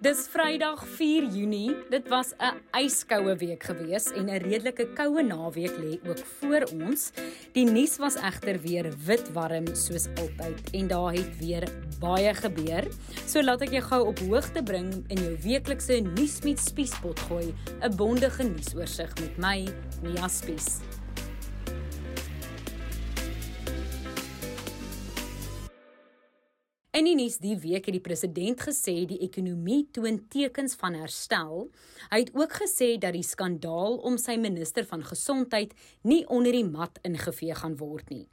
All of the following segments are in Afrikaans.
Dis Vrydag 4 Junie. Dit was 'n yskoue week gewees en 'n redelike koue naweek lê ook voor ons. Die nuus was egter weer wit warm soos altyd en daar het weer baie gebeur. So laat ek jou gou op hoogte bring in jou weeklikse nuus met Spiespot gooi, 'n bondige nuusoorseig met my, Mia Spies. In die nuus die week het die president gesê die ekonomie toon tekens van herstel. Hy het ook gesê dat die skandaal om sy minister van gesondheid nie onder die mat ingevee gaan word nie.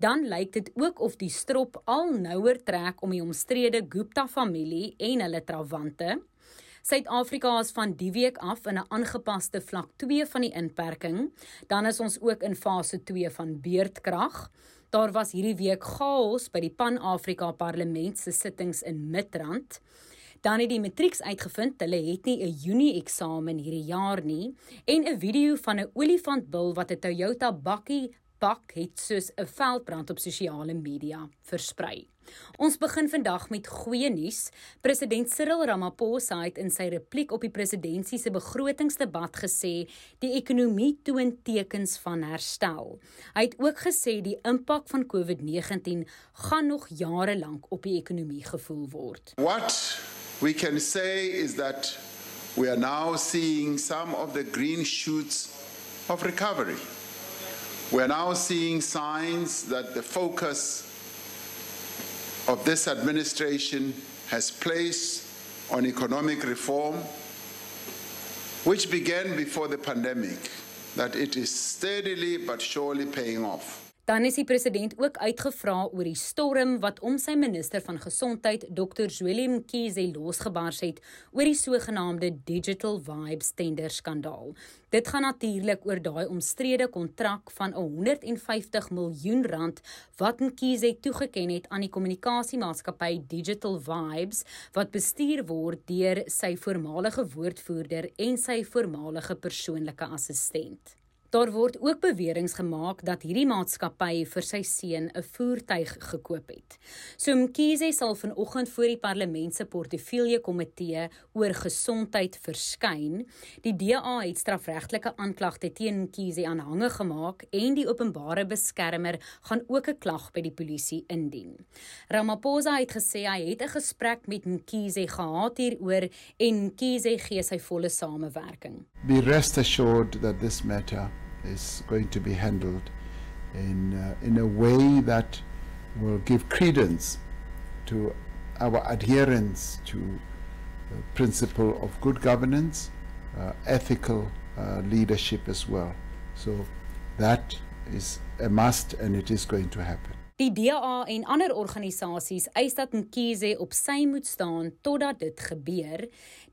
Dan lyk dit ook of die strop al nouer trek om die omstrede Gupta familie en hulle trawante. Suid-Afrika is van die week af in 'n aangepaste vlak 2 van die inperking. Dan is ons ook in fase 2 van beurtkrag. Daar was hierdie week chaos by die Pan-Afrika Parlement se sittings in Midrand. Dan het die matrieks uitgevind hulle het nie 'n Junie eksamen hierdie jaar nie en 'n video van 'n olifantbil wat 'n Toyota bakkie pak het soos 'n veldbrand op sosiale media versprei. Ons begin vandag met goeie nuus. President Cyril Ramaphosa het in sy repliek op die presidentsie se begrotingsdebat gesê die ekonomie toon tekens van herstel. Hy het ook gesê die impak van COVID-19 gaan nog jare lank op die ekonomie gevoel word. What we can say is that we are now seeing some of the green shoots of recovery. We are now seeing signs that the focus of this administration has placed on economic reform, which began before the pandemic, that it is steadily but surely paying off. Dan is die president ook uitgevra oor die storm wat om sy minister van gesondheid Dr. Zweli Mkhize losgebars het oor die sogenaamde Digital Vibes tender skandaal. Dit gaan natuurlik oor daai omstrede kontrak van 150 miljoen rand wat Mkhize toegeken het aan die kommunikasiemaatskappy Digital Vibes wat bestuur word deur sy voormalige woordvoerder en sy voormalige persoonlike assistent. Daar word ook beweringe gemaak dat hierdie maatskappy vir sy seun 'n voertuig gekoop het. So Mkhize sal vanoggend voor die parlement se portefeulje komitee oor gesondheid verskyn. Die DA het strafregtelike aanklagte teen Mkhize aanhange gemaak en die openbare beskermer gaan ook 'n klag by die polisie indien. Ramaphosa het gesê hy het 'n gesprek met Mkhize gehad hieroor en Mkhize gee sy volle samewerking. Be rest assured that this matter is going to be handled in, uh, in a way that will give credence to our adherence to the principle of good governance, uh, ethical uh, leadership as well. So that is a must and it is going to happen. Die DA en ander organisasies eis dat Mkhize op sy moet staan totdat dit gebeur.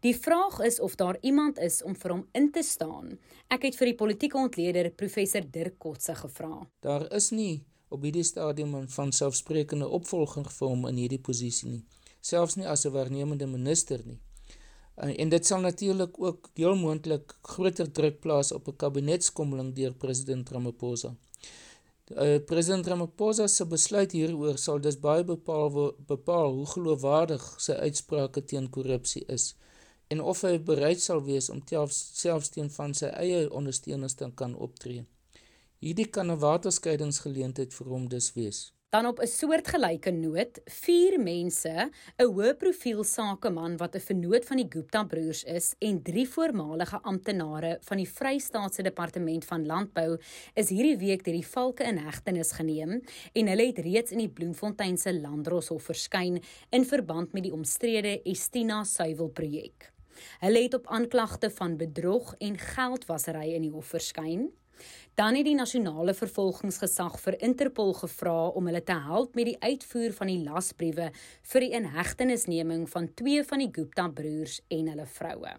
Die vraag is of daar iemand is om vir hom in te staan. Ek het vir die politieke ontleder professor Dirk Kotse gevra. Daar is nie op hierdie stadium 'n van selfsprekende opvolger vir hom in hierdie posisie nie, selfs nie as 'n waarnemende minister nie. En dit sal natuurlik ook heel moontlik groter druk plaas op 'n kabinetskommeling deur president Ramaphosa. Uh, president Ramaphosa se besluit hieroor sal dus baie bepaal bepaal hoe geloofwaardig sy uitsprake teen korrupsie is en of hy bereid sal wees om selfs teen van sy eie ondersteuners te kan optree. Hierdie kan 'n waterskeidingsgeleentheid vir hom dus wees. Dan op 'n soortgelyke noot, vier mense, 'n hoë profiel sakeman wat 'n vennoot van die Gupta broers is en drie voormalige amptenare van die Vrystaatse Departement van Landbou is hierdie week deur die valke in hegtenis geneem en hulle het reeds in die Bloemfontein se Landdroshof verskyn in verband met die omstrede Estina suiwelprojek. Hulle het op aanklagte van bedrog en geldwasery in die hof verskyn. Dan het die nasionale vervolgingsgesag vir Interpol gevra om hulle te help met die uitvoer van die lasbriewe vir die inhegtenisneming van twee van die Gupta broers en hulle vroue.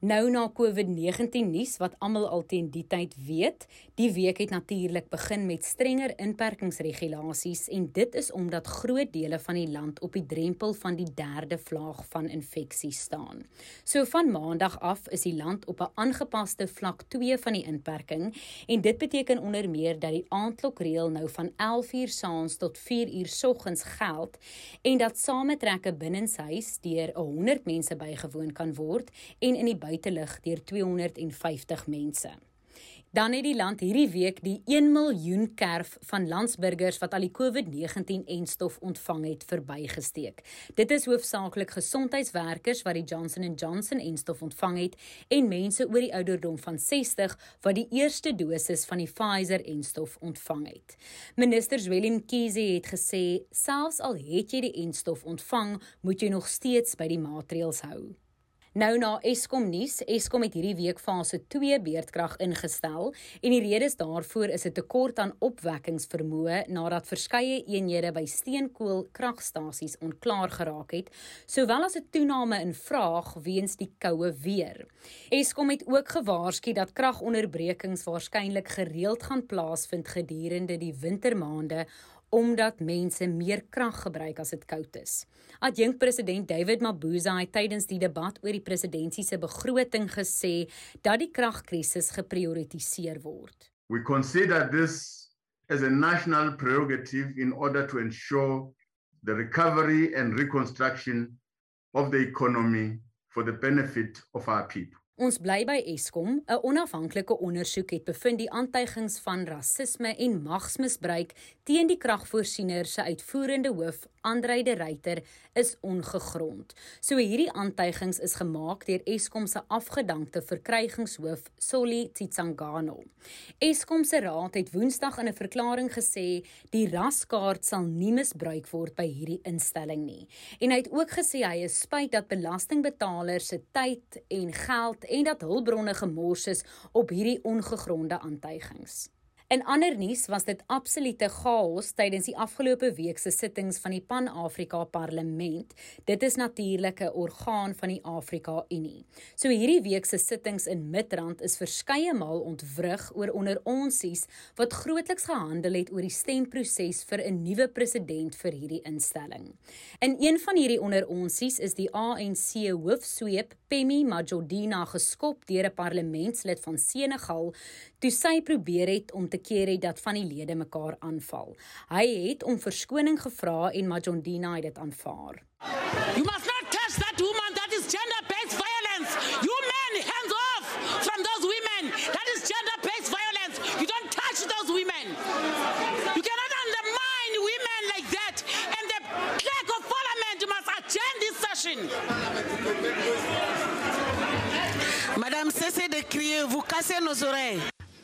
Nou na COVID-19 nuus wat almal al teen die tyd weet, die week het natuurlik begin met strenger inperkingsregulasies en dit is omdat groot dele van die land op die drempel van die derde vlaag van infeksie staan. So van maandag af is die land op 'n aangepaste vlak 2 van die inperking en dit beteken onder meer dat die aandklokreël nou van 11:00 saans tot 4:00 soggens geld en dat sametrekke binnenshuis deur 100 mense bygewoon kan word en in die buitelug deur 250 mense. Dan het die land hierdie week die 1 miljoen kerf van landsburgers wat al die COVID-19-enstof ontvang het verbygesteek. Dit is hoofsaaklik gesondheidswerkers wat die Johnson & Johnson-enstof ontvang het en mense oor die ouderdom van 60 wat die eerste dosis van die Pfizer-enstof ontvang het. Minister Willem Kiese het gesê, selfs al het jy die enstof ontvang, moet jy nog steeds by die maatreëls hou. Nou na Eskom nuus, Eskom het hierdie week fase 2 beurtkrag ingestel en die redes daarvoor is 'n tekort aan opwekkingsvermoë nadat verskeie eenhede by steenkool kragstasies onklaar geraak het, sowel as 'n toename in vraag weens die koue weer. Eskom het ook gewaarsku dat kragonderbrekings waarskynlik gereeld gaan plaasvind gedurende die wintermaande omdat mense meer krag gebruik as dit koud is. Adjunk president David Mabuza het tydens die debat oor die presidentsie se begroting gesê dat die kragkrisis geprioritiseer word. We consider this as a national prerogative in order to ensure the recovery and reconstruction of the economy for the benefit of our people. Ons bly by Eskom. 'n Onafhanklike ondersoek het bevind die aantuigings van rasisme en magsmisbruik teen die kragvoorsiener se uitvoerende hoof, Andrei de Ruyter, is ongegrond. So hierdie aantuigings is gemaak deur Eskom se afgedankte verkrygingshoof, Solly Tsitsangano. Eskom se raad het Woensdag in 'n verklaring gesê die raskaart sal nie misbruik word by hierdie instelling nie. En hy het ook gesê hy is spyt dat belastingbetalers se tyd en geld en dat hulpbronne gemors is op hierdie ongegronde aantuigings. In ander nuus was dit absolute chaos tydens die afgelope week se sittings van die Pan-Afrika Parlement. Dit is natuurlik 'n orgaan van die Afrika Unie. So hierdie week se sittings in Midrand is verskeie maal ontwrig oor onder onsies wat grootliks gehandel het oor die stemproses vir 'n nuwe president vir hierdie instelling. In een van hierdie onder onsies is die ANC hoofsweep Pemi Majodina geskop deur 'n parlementslid van Senegal toe sy probeer het om te keer het dat van die lede mekaar aanval. Hy het om verskoning gevra en Majondina het dit aanvaar. You must not touch that woman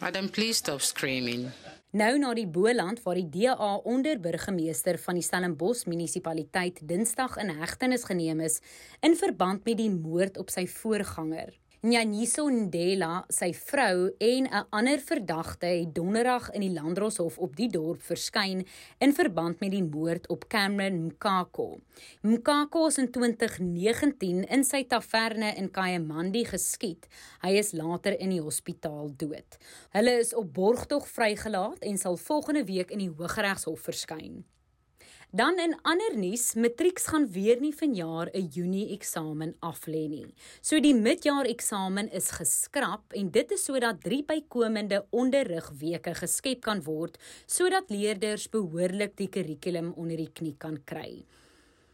Madam, please stop screaming. Nou na die Boland waar die DA onderburgemeester van die Stellenbosch munisipaliteit Dinsdag in hegtenis geneem is in verband met die moord op sy voorganger. Nyaniso Ndela, sy vrou en 'n ander verdagte het donderdag in die Landdroshof op die dorp verskyn in verband met die moord op Cameron Mkako. Mkako is in 2019 in sy taverne in Kayamandi geskiet. Hy is later in die hospitaal dood. Hulle is op borgtog vrygelaat en sal volgende week in die Hooggeregshof verskyn. Dan in ander nuus, matrieks gaan weer nie vanjaar 'n Junie eksamen aflê nie. So die midjaar eksamen is geskraap en dit is sodat drie bykomende onderrigweke geskep kan word sodat leerders behoorlik die kurrikulum onder die knie kan kry.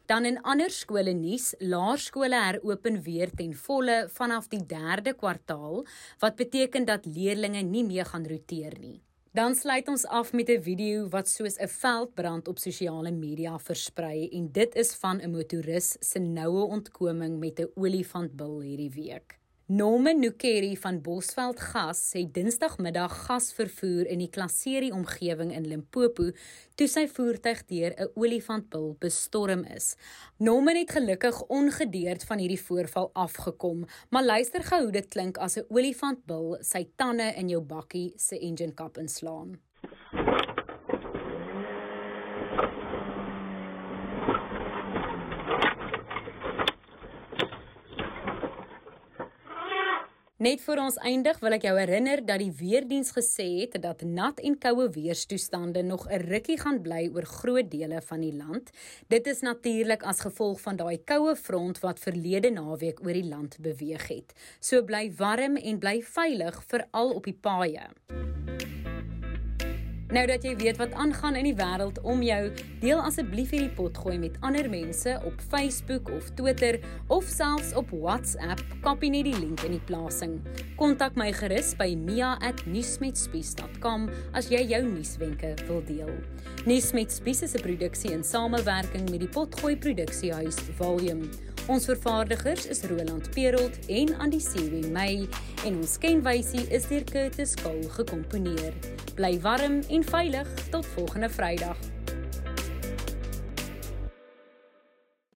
Dan in ander skole nuus, laerskole heropen weer ten volle vanaf die 3de kwartaal, wat beteken dat leerders nie meer gaan roteer nie. Dan sluit ons af met 'n video wat soos 'n veldbrand op sosiale media versprei en dit is van 'n motoris se noue ontkoming met 'n olifantbil hierdie week. Norman Nukeri van Bosveld Gas het Dinsdagmiddag gas vervoer in die Klasserie omgewing in Limpopo toe sy voertuig deur 'n olifantbil bestorm is. Norman het gelukkig ongedeerd van hierdie voorval afgekom, maar luister gou hoe dit klink as 'n olifantbil sy tande in jou bakkie se engine kap inslaan. Net voor ons eindig wil ek jou herinner dat die weerdiens gesê het dat nat en koue weerstoestande nog 'n rukkie gaan bly oor groot dele van die land. Dit is natuurlik as gevolg van daai koue front wat verlede naweek oor die land beweeg het. So bly warm en bly veilig veral op die paaie. Nou dat jy weet wat aangaan in die wêreld om jou, deel asseblief hierdie potgooi met ander mense op Facebook of Twitter of selfs op WhatsApp. Kopie net die link in die plasing. Kontak my gerus by mia@nuusmetspies.com as jy jou nuuswenke wil deel. Nuus met Spies is 'n produksie in samewerking met die Potgooi Produksiehuis Volume. Ons vervaardigers is Roland Perolt en Andy Siwe May en ons kenwysie is deur Curtis Kahl gekomponeer. Bly warm en veilig tot volgende Vrydag.